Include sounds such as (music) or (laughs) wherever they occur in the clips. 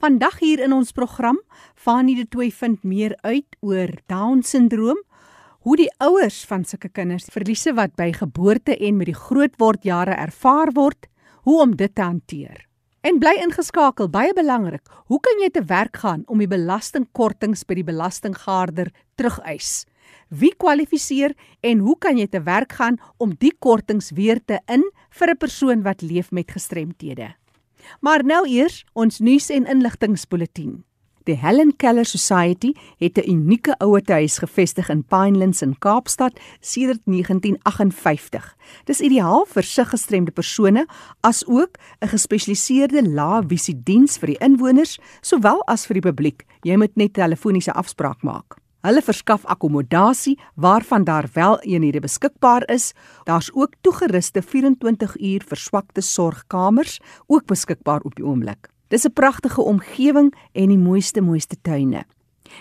Vandag hier in ons program, Fanie de Tooi vind meer uit oor Down-sindroom, hoe die ouers van sulke kinders verliese wat by geboorte en met die grootwordjare ervaar word, hoe om dit te hanteer. En bly ingeskakel, baie belangrik, hoe kan jy te werk gaan om die belastingkortings by die belastinggaarder terugeis? Wie kwalifiseer en hoe kan jy te werk gaan om die kortings weer te in vir 'n persoon wat leef met gestremthede? Maar nou eers ons nuus en inligtingspulsatien. Die Helen Keller Society het 'n unieke ouetehuis gevestig in Pinelands in Kaapstad sedert 1958. Dis ideaal vir siggestremde persone as ook 'n gespesialiseerde lae-visie diens vir die inwoners sowel as vir die publiek. Jy moet net telefoniese afspraak maak. Hulle verskaf akkommodasie waarvan daar wel eenhede beskikbaar is. Daar's ook toegeruste 24 uur verswakte sorgkamers ook beskikbaar op die oomblik. Dis 'n pragtige omgewing en die mooiste mooiste tuine.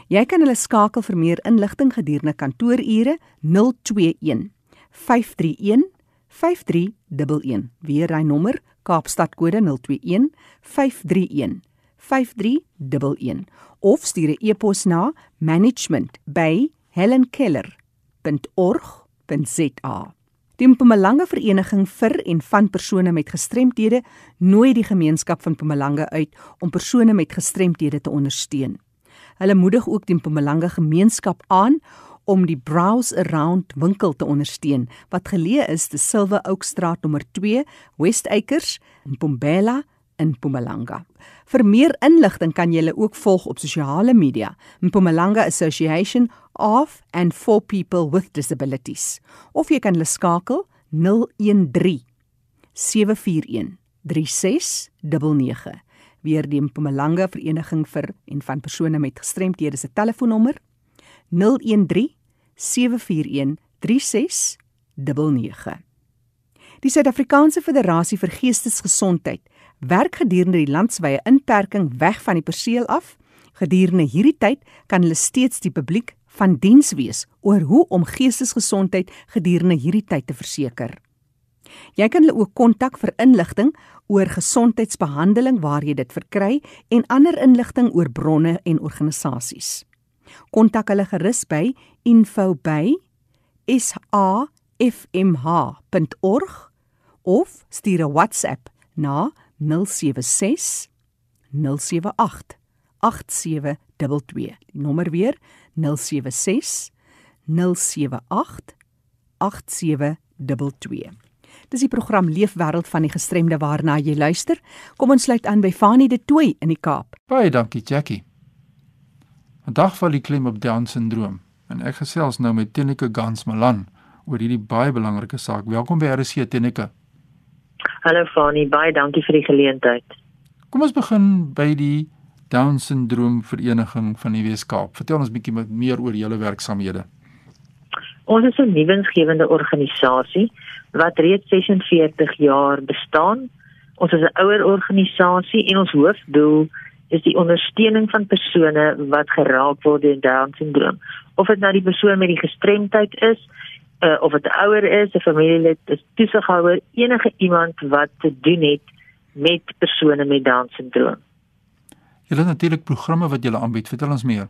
Jy kan hulle skakel vir meer inligting gedurende kantoorure 021 531 5311. Weer daai nommer Kaapstad kode 021 531 5311 of stuur 'n e-pos na management@helenkeller.org.za. Die Mpumalanga Vereniging vir en van persone met gestremthede nooi die gemeenskap van Mpumalanga uit om persone met gestremthede te ondersteun. Hulle moedig ook die Mpumalanga gemeenskap aan om die Browse Around winkel te ondersteun wat geleë is te Silver Oak Straat nommer 2, West Acres, Mpumbela in Mpumalanga. Vir meer inligting kan jy hulle ook volg op sosiale media, Mpumalanga Association of and for people with disabilities. Of jy kan hulle skakel 013 741 3699. Weer die Mpumalanga Vereniging vir en van persone met gestremthede se telefoonnommer 013 741 3699. Die Suid-Afrikaanse Federasie vir Geestesgesondheid werk gedurende die landwyse inperking weg van die perseel af. Gedurende hierdie tyd kan hulle steeds die publiek van diens wees oor hoe om geestesgesondheid gedurende hierdie tyd te verseker. Jy kan hulle ook kontak vir inligting oor gesondheidsbehandeling waar jy dit verkry en ander inligting oor bronne en organisasies. Kontak hulle gerus by info@safmh.org of stuur 'n WhatsApp na 076 078 8722. Die nommer weer 076 078 8722. Dis die program Leefwêreld van die gestremde waarna jy luister. Kom ons sluit aan by Fanie de Tooi in die Kaap. Baie dankie Jackie. Vandag val die klem op Down-sindroom en ek gesels nou met Tenika Gans Malan oor hierdie baie belangrike saak. Welkom by RC Tenika. Hallo Fani, baie dankie vir die geleentheid. Kom ons begin by die Down syndroom vereniging van die Weskaap. Vertel ons bietjie meer oor julle werksamehede. Ons is 'n nuwensgewende organisasie wat reeds 46 jaar bestaan. Ons is 'n ouer organisasie en ons hoofdoel is die ondersteuning van persone wat geraak word deur Down syndroom. Of dit nou die persoon met die gestremdheid is, uh, of dit ouer is, 'n familielid, 'n toesighouer, enige iemand wat te doen het met persone met Down syndroom. Julle het natuurlik programme wat julle aanbied. Vertel ons meer.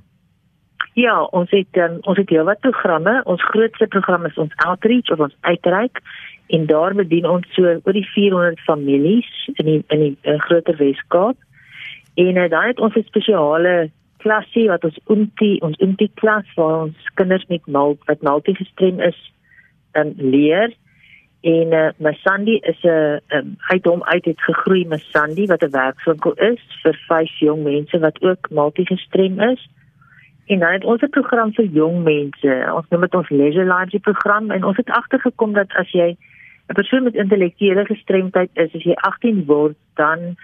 Ja, ons het um, ons het heelwat programme. Ons grootste program is ons outreach of ons uitreik en daar bedien ons so oor die 400 families in die in die uh, groter Weskaap. En uh, dan het ons 'n spesiale klasie wat ons unti ons unti klas waar ons kinders met mal wat multigestrem is um, leer en uh, eh, Masandi is 'n um, uit hom uit het gegroei Masandi wat 'n werkswinkel is vir vyf jong mense wat ook multigestrem is. En dan het ons 'n program vir jong mense. Ons noem dit ons leisure life program en ons het agtergekom dat as jy 'n persoon met intellektuele gestremdheid is, as jy 18 word, dan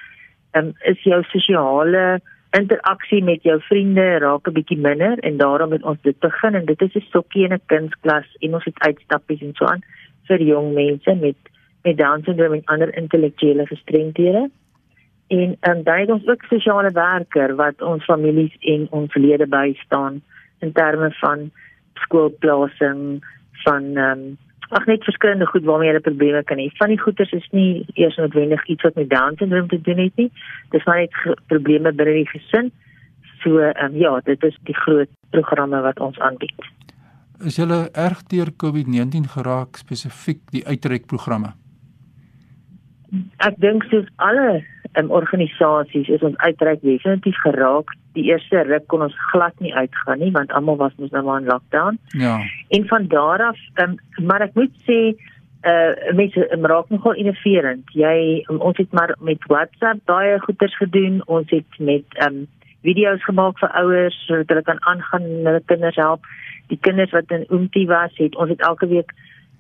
um, is jou sosiale interaksie met jou vriende raak 'n bietjie minder en daarom het ons dit begin en dit is 'n stokkie in 'n kunsklas en ons het uitstappies en so aan vir jong mense met met Down syndroom en ander intellektuele gestremdhede. En ehm um, dan het ons ook sosiale werker wat ons families en ons lede bystaan in terme van skoolplasing van ehm um, ag net verskillende goed waarmee hulle probleme kan hê. Van die goeters is nie eers noodwendig iets wat met Down syndroom te doen het nie. Dis maar net probleme binne die gesin. So ehm um, ja, dit is die groot programme wat ons aanbied. Is julle erg deur COVID-19 geraak spesifiek die uitreikprogramme? Ek dink soos alle um, organisasies is ons uitreik definitief geraak. Die eerste ruk kon ons glad nie uitgaan nie want almal was mos nou maar in lockdown. Ja. En van daar af, um, maar ek moet sê uh mense raak nogal innoverend. Jy um, ons het maar met WhatsApp baie goeders gedoen. Ons het met um video's gemaak vir ouers sodat hulle kan aangaan en hulle kinders help. Die kinders wat in Oomtie was, het ons het elke week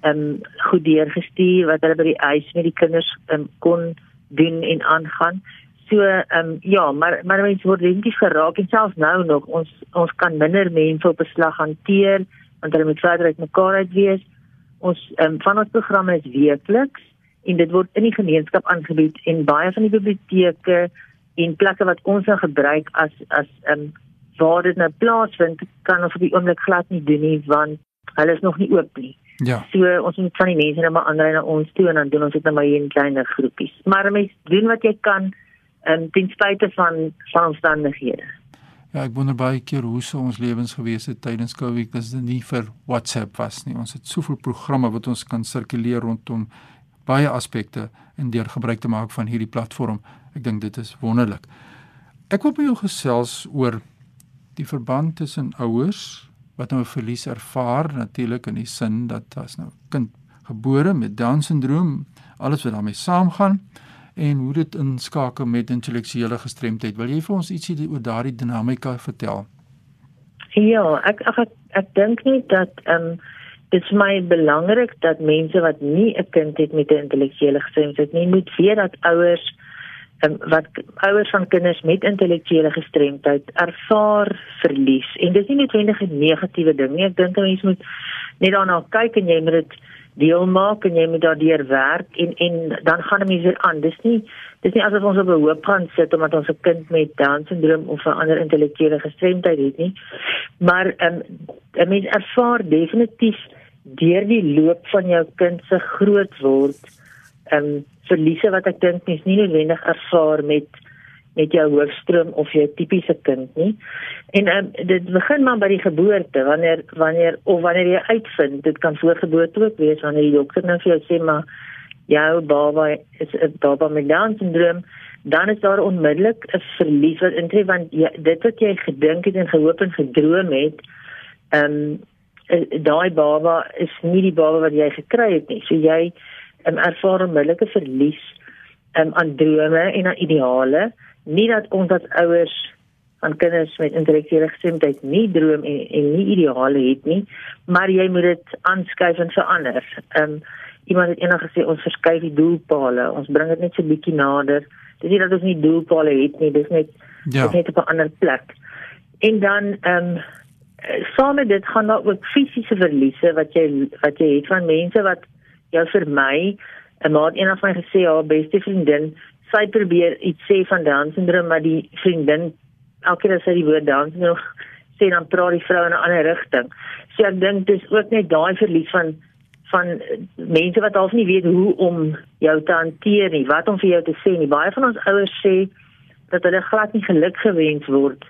um goed deurgestuur wat hulle by die huis met die kinders um, kon doen en aangaan. So ehm um, ja, maar maar mense word definitief geraak en selfs nou nog ons ons kan minder mense op beslag hanteer want hulle moet verder uit mekaar uit wees. Ons ehm um, van ons programme is weekliks en dit word in die gemeenskap aangebied en baie van die biblioteke en plekke wat ons nou gebruik as as ehm um, waar dit nou plaasvind kan ons op die oomblik glad nie doen nie want hulle is nog nie oop nie. Ja. So ons moet van die mense nou maar aanry na ons toe en dan doen ons dit nou maar hier in kleiner groepies. Maar mens doen wat jy kan um, ten spyte van van omstandighede. Ja, ek wonder baie keer hoe sou ons lewens gewees het tydens Covid as dit nie vir WhatsApp was nie. Ons het soveel programme wat ons kan sirkuleer rondom baie aspekte en deur gebruik te maak van hierdie platform. Ek dink dit is wonderlik. Ek wil by jou gesels oor die verband tussen ouers wat nou 'n verlies ervaar natuurlik in die sin dat as nou kind gebore met down syndroom alles wat daarmee saamgaan en hoe dit inskakel met intellektuele gestremdheid. Wil jy vir ons ietsie oor daardie dinamika vertel? Ja ek ek ek, ek dink net dat ehm um, dit is my belangrik dat mense wat nie 'n kind het met 'n intellektuele gestremdheid nie moet weet dat ouers wat ouers van kinders met intellektuele gestremdheid ervaar verlies. En dis nie noodwendig 'n negatiewe ding nie. Ek dink mense moet net daarna kyk en jy moet dit deel maak en jy moet daardeur werk en en dan gaan 'n mens weer aan. Dis nie dis nie asof ons op 'n hoop gaan sit omdat ons 'n kind met down syndroom of 'n ander intellektuele gestremdheid het nie. Maar um, 'n mens ervaar definitief deur die loop van jou kind se groot word ehm um, verliese wat ek dink mens nie noodwendig ervaar met met jou hoofstroom of jou tipiese kind nie. En um, dit begin maar by die geboorte wanneer wanneer of wanneer jy uitvind dit kan voorgeboorte ook wees wanneer die dokter nou vir jou sê maar jou baba is 'n baba met down syndroom dan is daar onmiddellik 'n verlies wat intree want jy, dit wat jy gedink het en gehoop en gedroom het ehm um, daai baba is nie die baba wat jy gekry het nie. So jy um, ervaar onmiddellike verlies um, aan drome en aan ideale. Nie dat ons as ouers van kinders met intellektuele gestremdheid nie droom en, en nie ideale het nie, maar jy moet dit aanskuif en verander. Ehm um, iemand het eendag gesê ons verskuif die doelpale, ons bring dit net so bietjie nader. Dis nie dat ons nie doelpale het nie, dis net ja. dis net op 'n ander plek. En dan ehm um, saam met dit gaan daar ook fisiese verliese wat jy wat jy het van mense wat jou vermy. 'n Maat eendag van my gesê haar beste vriendin, sy probeer iets sê van Down syndroom, maar die vriendin elke keer as sy die woord Down syndroom (laughs) sê dan praat die vrou in 'n ander rigting. So ek dink dis ook net daai verlies van van mense wat half nie weet hoe om jou te hanteer nie, wat om vir jou te sê nie. Baie van ons ouers sê dat hulle glad nie geluk gewens word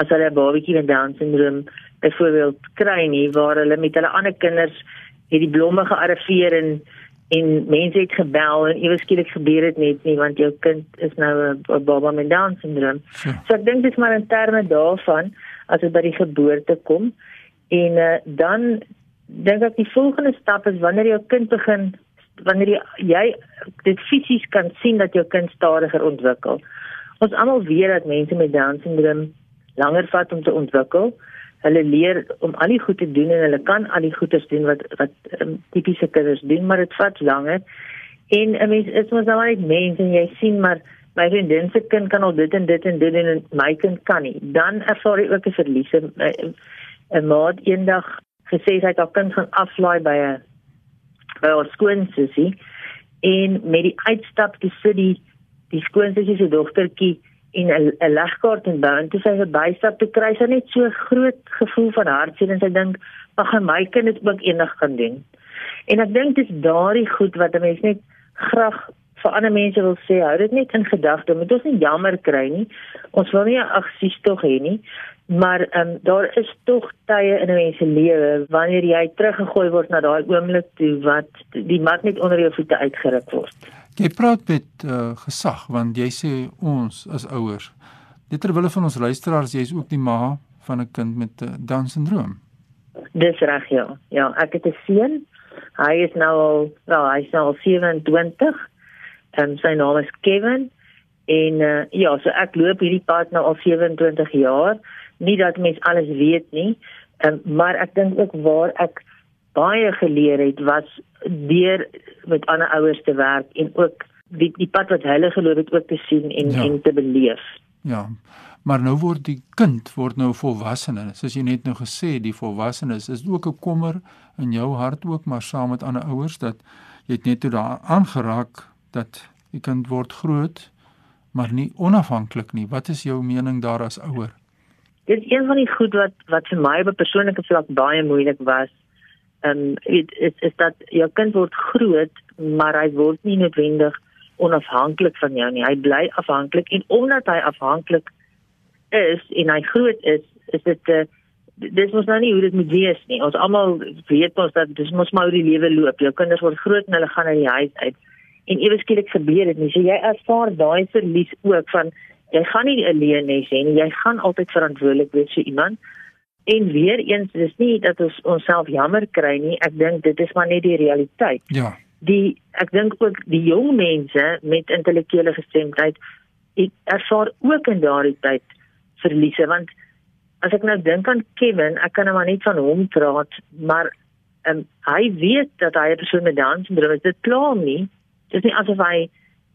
as hulle 'n babatjie met Down syndroom byvoorbeeld kry nie waar hulle met hulle ander kinders het die blomme gearriveer en en mense het gebel en ewe skielik gebeur dit net nie want jou kind is nou 'n baba met down syndroom. Ja. So ek dink dit is maar in terme daarvan as dit by die geboorte kom en uh, dan dink ek die volgende stap is wanneer jou kind begin wanneer jy, jy dit fisies kan sien dat jou kind stadiger ontwikkel. Ons almal weet dat mense met down syndroom langer vat om te ontwikkel hulle leer om al die goed te doen en hulle kan al die goeders doen wat wat um, tipiese kinders doen, maar dit vat langer. En 'n mens is mos nou net mens en jy sien maar my vriendin se kind kan al dit en dit en dit doen en my kind kan nie. Dan ervaar jy ook 'n verlies. 'n Maat eendag gesê sy het haar kind gaan aflaai by 'n by 'n skoonsussie en met die uitstap te sit die die skoonsussie se dogtertjie en 'n legkaart en bou en toe sy verbystap te kry sy net so groot gevoel van hartseer en sy dink ag my kind het ook eendag kan doen. En ek dink dis daardie goed wat 'n mens net graag vir ander mense wil sê, hou dit net in gedagte. Moet ons nie jammer kry nie. Ons wil nie 'n aksies tog hê nie. Maar ehm um, daar is tog tye in 'n mens se lewe wanneer jy teruggegooi word na daai oomblik toe wat die mat net onder jou voete uitgeruk word. Jy praat met uh, gesag want jy sê ons as ouers. Dit terwyl van ons luisteraars, jy is ook die ma van 'n kind met uh, Down syndroom. Dis reg ja. Ja, ek het 'n seun. Hy is nou al, wel, hy is nou al 27 en sy naam is Kevin en uh, ja, so ek loop hierdie pad nou al 27 jaar. Nie dat mens alles weet nie, um, maar ek dink ook waar ek baie geleer het was deur met ander ouers te werk en ook die die pad wat hulle geloop het ook te sien en ja. en te beleef. Ja. Maar nou word die kind word nou volwassene. Soos jy net nou gesê, die volwassenes is ook 'n kommer in jou hart ook, maar saam met ander ouers dat jy het net toe daar aangeraak dat die kind word groot maar nie onafhanklik nie. Wat is jou mening daar as ouer? Dit is een van die goed wat wat vir my op 'n persoonlike vlak baie moeilik was. Ehm um, dit is is dat jou kind word groot, maar hy word nie noodwendig onafhanklik van jou nie. Hy bly afhanklik en omdat hy afhanklik is en hy groot is, is dit 'n uh, dis mos nou nie hoe dit moet wees nie. Ons almal weet ons dat dis mos maar hoe die lewe loop. Jou kinders word groot en hulle gaan uit die huis uit en ewe skielik gebeur dit nie. So jy ervaar daai verlies ook van jy gaan nie alleen hê nie. Jy gaan altyd verantwoordelik wees vir iemand. En weer eens dis nie dat ons onsself jammer kry nie. Ek dink dit is maar net die realiteit. Ja. Die ek dink ook die jong mense met intellektuele gestremdheid ek ervaar ook in daardie tyd verliese want as ek nou dink aan Kevin, ek kan nou maar net van hom praat, maar um, hy weet dat hy 'n persoon met Down syndroom is. Dit pla hom nie dis nie asof hy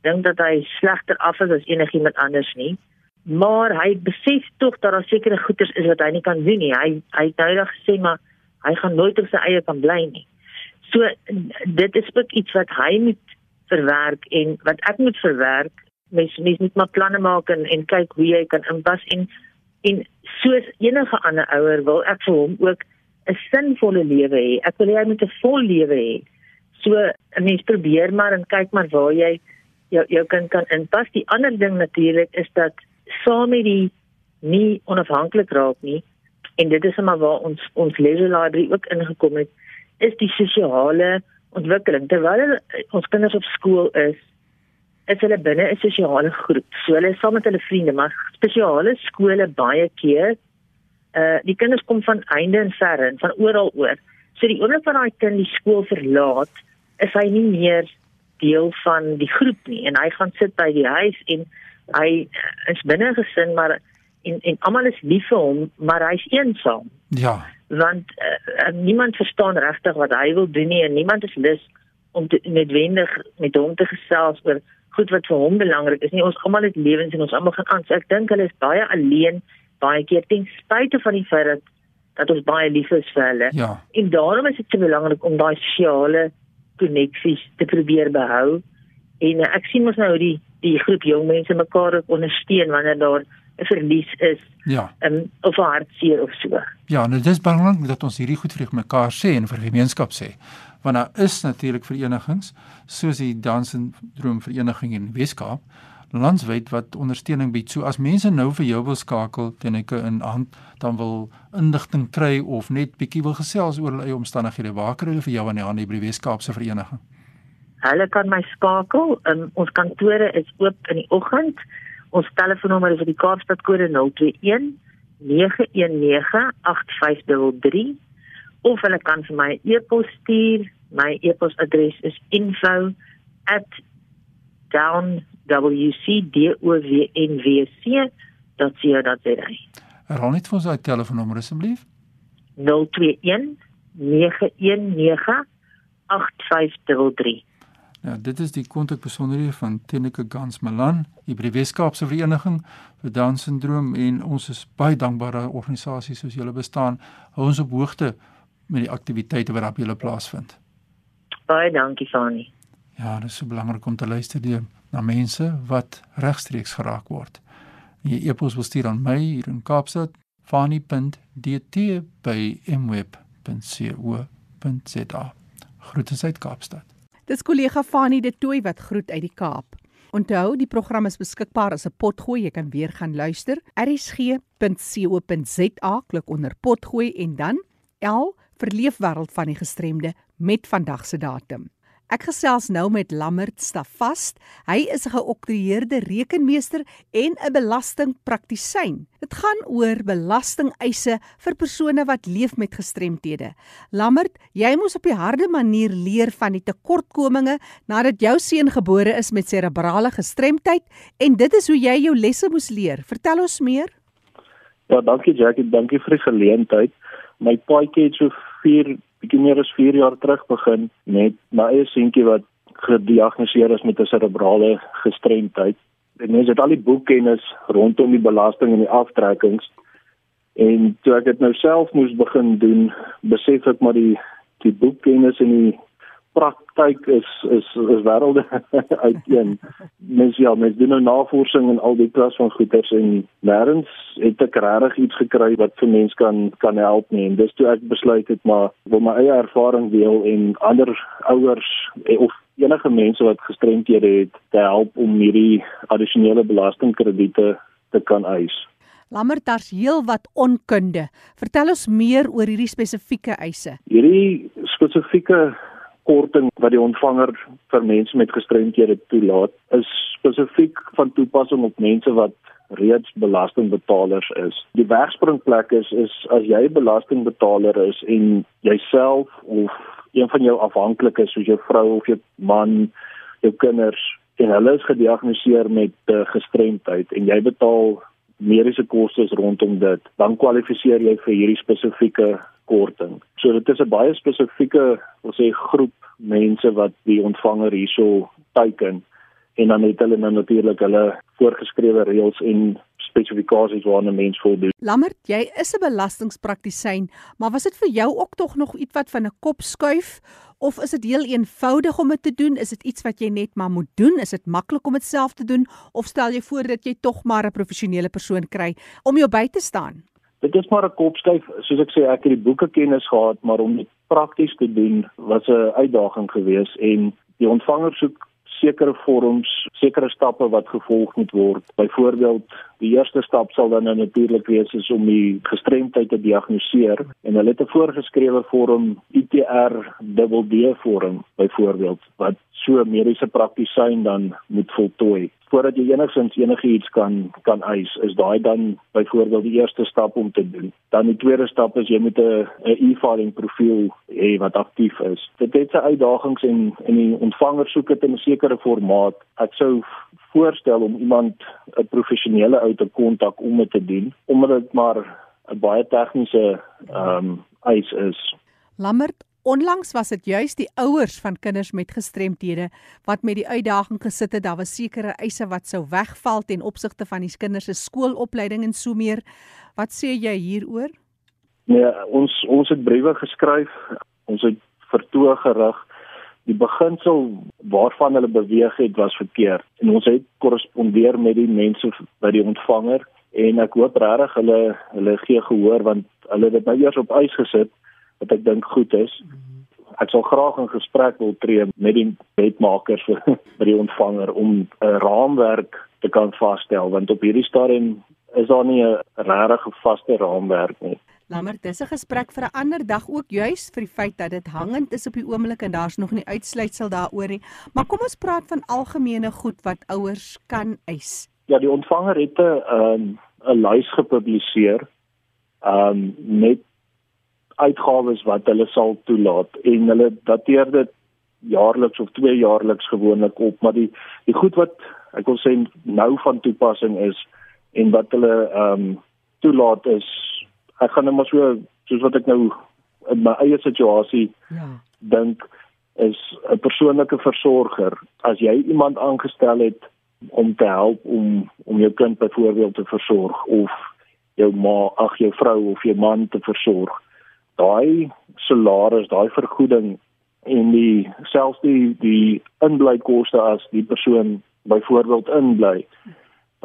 dink dat hy slegter af is as enigiemand anders nie. Maar hy besef tog dat daar sekere goeders is wat hy nie kan doen nie. Hy hy het nou net gesê maar hy gaan nooit op sy eie kan bly nie. So dit is ook iets wat hy moet verwerk en wat ek moet verwerk. Mens mens moet maar planne maak en en kyk hoe jy kan inpas en en soos enige ander ouer wil ek vir hom ook 'n sinvolle lewe hê ek wil hy moet 'n vol lewe hê So 'n mens probeer maar en kyk maar waar jy jou jou kind kan inpas. Die ander ding natuurlik is dat saam met die nie onafhanklik raak nie en dit is maar waar ons ons leisure library ook ingekom het is die sosiale ontwikkeling. Terwyl ons kinders op skool is, is hulle binne 'n sosiale groep. So hulle is saam met hulle vriende, maar spesiale skole baie keer uh die kinders kom van einde en verre en van oral oor. So die oomblik wanneer daai kind die skool verlaat, is hy nie meer deel van die groep nie en hy gaan sit by die huis en hy is binne gesin maar en en almal is lief vir hom maar hy's eensaam. Ja. Want uh, niemand verstaan regtig wat hy wil doen nie en niemand is lus om te, noodwendig met hom te gesels oor goed wat vir hom belangrik is nie. Ons almal het lewens en ons almal gaan aan. So ek dink hulle is baie alleen baie keer ten spyte van die feit dat dat ons baie lief is vir hulle. Ja. En daarom is dit so belangrik om daai sosiale koneksies te probeer behou. En uh, ek sien mos nou die die groep jong mense mekaar ondersteun wanneer daar 'n verlies is. Ja. Um, of hartseer of so. Ja, nou dis belangrik dat ons hierdie goed vir mekaar sê en vir gemeenskap sê. Want daar is natuurlik verenigings soos die Dansen Droom Vereniging in Weskaap landwyd wat ondersteuning bied. So as mense nou vir jou wil skakel teen 'n hand, dan wil inligting kry of net bietjie wil gesels oor hulle eie omstandighede, waar kry hulle vir jou aan die hand by die Weskaapse vereniging? Hulle kan my skakel. Um, ons kantore is oop in die oggend. Ons telefoonnommer is op die Kaapstad kode 021 919 8533 of hulle kan vir my e-pos stuur. My e-posadres is info@down wcdowwnwc.co.za. Herhaal net vir ons daai telefoonnommer asseblief. 021 919 8533. Ja, dit is die kontakbesonderhede van Tenika Gans Malan, die Weskaapse Vereniging vir Down syndroom en ons is baie dankbaar dat organisasies soos julle bestaan. Hou ons op hoogte met die aktiwiteite wat op julle plaasvind. Baie dankie, Fani. Ja, dit is so belangrik om te luister die na mense wat regstreeks geraak word. Jy e-pos wil stuur aan my hier in Kaapstad fani.dt by mweb.co.za. Groete uit Kaapstad. Dis kollega Fanie de Tooi wat groet uit die Kaap. Onthou, die program is beskikbaar as 'n potgooi. Jy kan weer gaan luister. rsg.co.za klik onder potgooi en dan L vir leefwêreld van die gestremde met vandag se datum. Ek gesels nou met Lammert Stavast. Hy is 'n geoktroeëerde rekenmeester en 'n belastingpraktisyn. Dit gaan oor belastingeise vir persone wat leef met gestremthede. Lammert, jy moes op die harde manier leer van die tekortkominge nadat jou seun gebore is met serebrale gestremdheid en dit is hoe jy jou lesse moes leer. Vertel ons meer. Ja, dankie Jackie, dankie vir die geleentheid. My paadjie het so 4 bietjie meer as 4 jaar terug begin met my eie seentjie wat gediagnoseer is met 'n serebrale gestremdheid. En mens het al die boekkennis rondom die belasting en die aftrekkings. En toe ek dit nou self moes begin doen, besef ek maar die die boekkennis en die praktyk is is is wêrelde (laughs) uiteen. Mens ja, mens doen nou navorsing en al die klas van goeters en nêrens het ek regtig iets gekry wat vir mens kan kan help nie. En dis toe ek besluit het maar wil my eie ervaring deel en ander ouers eh, of enige mense wat gestremdhede het te help om hierdie addisionele belastingkrediete te kan eis. Lammert daar's heel wat onkunde. Vertel ons meer oor hierdie spesifieke eise. Hierdie spesifieke korting wat die ontvanger vir mense met gestremdhede toelaat is spesifiek van toepassing op mense wat reeds belastingbetalers is. Die wegspringplek is is as jy belastingbetaler is en jouself of een van jou afhanklikes soos jou vrou of jou man, jou kinders en hulle is gediagnoseer met uh, gestremdheid en jy betaal mediese kostes rondom dit, dan kwalifiseer jy vir hierdie spesifieke korting. So dit is 'n baie spesifieke, ons sê groep mense wat die ontvanger hierso teiken en dan het hulle nou natuurlik hulle voorgeskrewe reëls en spesifikasies waarna mens voldoen. Lammert, jy is 'n belastingpraktisyn, maar was dit vir jou ook tog nog iets wat van 'n kop skuif of is dit heel eenvoudig om dit te doen? Is dit iets wat jy net maar moet doen? Is dit maklik om dit self te doen of stel jy voor dat jy tog maar 'n professionele persoon kry om jou by te staan? Dit is maar 'n kopskuif, soos ek sê, ek het die boeke kennis gehad, maar om dit prakties te doen was 'n uitdaging geweest en die ontvanger soek sekere vorms, sekere stappe wat gevolg moet word. Byvoorbeeld, die eerste stap sal dan nou natuurlik wees is om die gestremdheid te diagnoseer en hulle het 'n voorgeskrewe vorm ITR DD vorm byvoorbeeld wat so mediese praktisyn dan moet voltooi voordat jy enigsins enigiets kan kan eis, is daai dan byvoorbeeld die eerste stap om te doen. Dan die tweede stap is jy moet 'n e-filing profiel hê wat aktief is. Dit het sy uitdagings en en die ontvanger soek dit in 'n sekere formaat. Ek sou voorstel om iemand 'n professionele ou te kontak om dit te doen, omdat dit maar 'n baie tegniese ehm um, eis is. Lammert Onlangs was dit juis die ouers van kinders met gestremthede wat met die uitdaging gesit het daar was sekere eise wat sou wegval ten opsigte van die kinders se skoolopleiding en so meer. Wat sê jy hieroor? Nee, ons ons het briewe geskryf. Ons het vertoog gerig. Die beginsel waarvan hulle beweeg het was verkeerd en ons het korrespondeer met die mense by die ontvanger en ek hoop regtig hulle hulle gee gehoor want hulle het dit nou eers op ys gesit wat ek dink goed is. Ek sal graag 'n gesprek wil tree met die wetmakers (laughs) by die ontvanger om 'n raamwerk te kan vasstel want op hierdie stadium is daar nie 'n regtig vaste raamwerk nie. Lammert, dis 'n gesprek vir 'n ander dag ook juis vir die feit dat dit hangend is op die oomblik en daar's nog nie uitsluitsel daaroor nie. Maar kom ons praat van algemene goed wat ouers kan eis. Ja, die ontvanger het 'n um, 'n lys gepubliseer um met uitgawes wat hulle sal toelaat en hulle dateer dit jaarliks of twee jaarliks gewoonlik op maar die die goed wat ek wil sê nou van toepassing is en wat hulle ehm um, toelaat is ek gaan net maar so soos wat ek nou in my eie situasie ja dink is 'n persoonlike versorger as jy iemand aangestel het om te help om om jou kind byvoorbeeld te versorg of jou ma ag jou vrou of jou man te versorg daai salaris, daai vergoeding en die selfs die die inblykoste as die persoon byvoorbeeld inbly.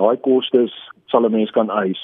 Daai kostes sal 'n mens kan eis.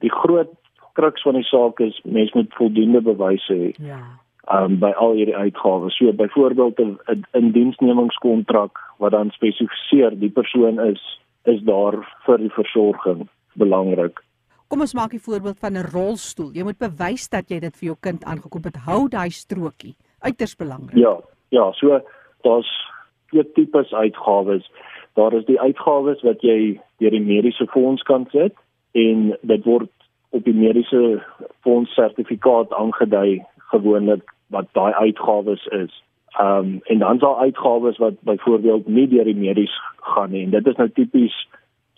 Die groot kruks van die saak is mens moet voldoende bewyse hê. Ja. um by al hierdie uitgawes. So byvoorbeeld 'n indiensnemingskontrak wat dan spesifiseer die persoon is is daar vir die versorging belangrik. Kom ons maak 'n voorbeeld van 'n rolstoel. Jy moet bewys dat jy dit vir jou kind aangekoop het. Hou daai strokie. Uiters belangrik. Ja, ja, so daar's twee tipes uitgawes. Daar is die uitgawes wat jy deur die mediese fonds kan sit en dit word op die mediese fonds sertifikaat aangedui gewoonlik wat daai uitgawes is. Ehm um, en dan sal uitgawes wat byvoorbeeld nie deur die medies gaan nie. En dit is nou tipies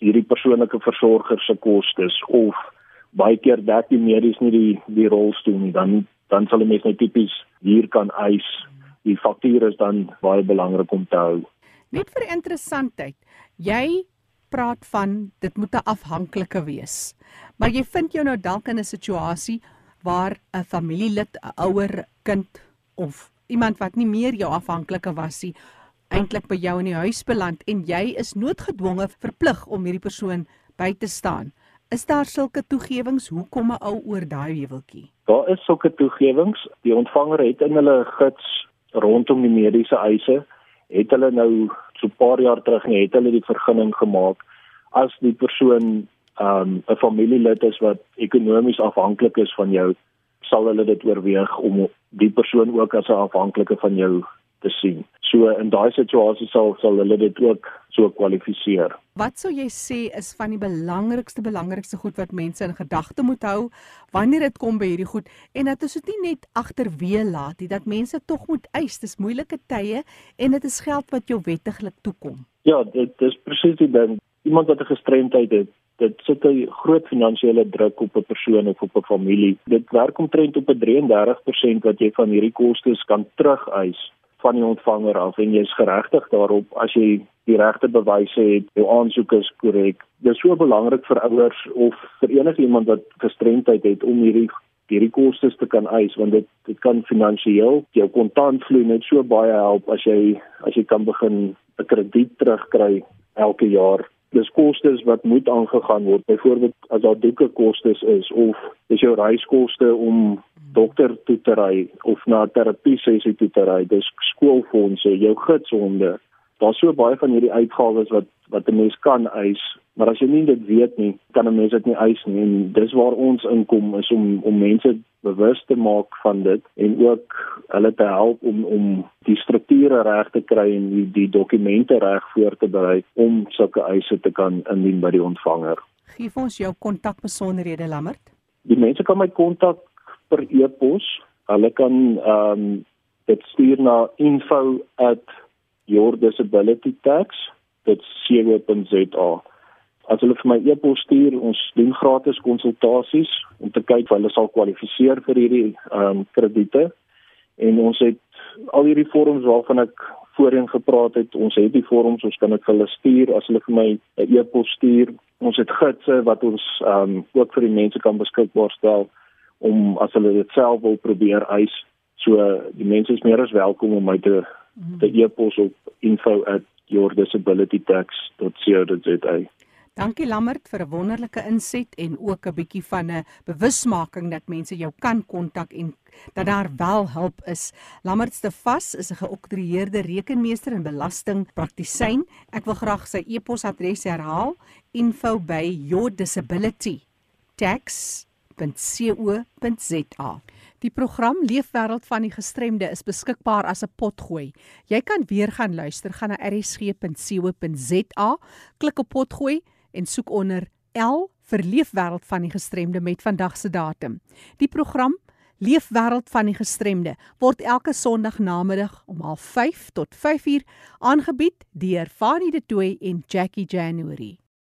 hierdie persoonlike versorger se kostes of baie keer dat die medies nie die die rolstoel nie, dan dan sal 'n mens nou tipies hier kan eis. Die faktuur is dan baie belangrik om te hou. Net vir interessantheid. Jy praat van dit moet 'n afhanklike wees. Maar jy vind jou nou dalk in 'n situasie waar 'n familielid, 'n ouer kind of iemand wat nie meer jou afhanklike was nie, eintlik by jou in die huis beland en jy is noodgedwonge verplig om hierdie persoon by te staan. Is daar sulke toegewings? Hoe kom 'n ou oor daai heuweltjie? Daar is sulke toegewings. Die ontvanger het in hulle gids rondom die mediese eise het hulle nou so 'n paar jaar terug net het hulle die vergunning gemaak as die persoon um 'n familielid is wat ekonomies afhanklik is van jou, sal hulle dit oorweeg om die persoon ook as 'n afhanklike van jou te sien. So in daai situasie sal sal hulle dit ook so kwalifiseer. Wat sou jy sê is van die belangrikste belangrikste goed wat mense in gedagte moet hou wanneer dit kom by hierdie goed en dat ons dit nie net agterweë laat nie, dat mense tog moet eis. Dis moeilike tye en dit is geld wat jou wettiglik toekom. Ja, dit is presies die ding. Iemand wat 'n gestremdheid het, dit sit 'n groot finansiële druk op 'n persoon of op 'n familie. Dit werk omtrent op 'n 33% wat jy van hierdie kostes kan terugeis van die ontvanger af en jy is geregtig daarop as jy die regte bewyse het, jou aansoek is korrek. Dit is so belangrik vir ouers of vir enigiemand wat gestremdheid het om hierdie hierdie kostes te kan eis want dit dit kan finansiëel jou kontantvloei net so baie help as jy as jy kan begin 'n krediet terugkry elke jaar dis kostes wat moet aangegaan word. Byvoorbeeld as daar doeke kostes is of dis jou reiskoste om dokter toe te ry of na 'n terapie sessie toe te ry, dis skoolfondse, jou gidshonde. Daar's so baie van hierdie uitgawes wat wat 'n mens kan eis, maar as jy nie dit weet nie, kan 'n mens dit nie eis nie. En dis waar ons inkom is om om mense bewus te maak van dit en ook hulle te help om om die strukture reg te kry en die, die dokumente reg voor te berei om sulke eise te kan indien by die ontvanger. Gee ons jou kontakbesonderhede Lammert. Die mense kan my kontak per e-pos. Hulle kan ehm um, dit stuur na info@yourdisabilitytax.co.za as hulle vir my e-pos stuur, ons doen gratis konsultasies om te kyk of hulle sal kwalifiseer vir hierdie ehm um, krediete. En ons het al hierdie vorms waarvan ek voorheen gepraat het, ons het die vorms, ons kan dit vir hulle stuur as hulle vir my 'n e-pos stuur. Ons het gidse wat ons ehm um, ook vir die mense kan beskikbaar stel om as hulle dit self wil probeer eis. So die mense is meer as welkom om my te te e-pos op info@yourdisabilitytax.co.za. Dankie Lammert vir 'n wonderlike inset en ook 'n bietjie van 'n bewusmaking dat mense jou kan kontak en dat daar wel hulp is. Lammert se vas is 'n geoktroeëerde rekenmeester en belastingpraktisyn. Ek wil graag sy e-posadres herhaal: info@yourdisabilitytax.co.za. Die program Leefwêreld van die Gestremde is beskikbaar as 'n potgooi. Jy kan weer gaan luister, gaan na rsg.co.za, klik op potgooi en soek onder L vir Leefwêreld van die Gestremde met vandag se datum. Die program Leefwêreld van die Gestremde word elke Sondag namiddag om 05:30 tot 5:00 aangebied deur Fanie De Tooy en Jackie January.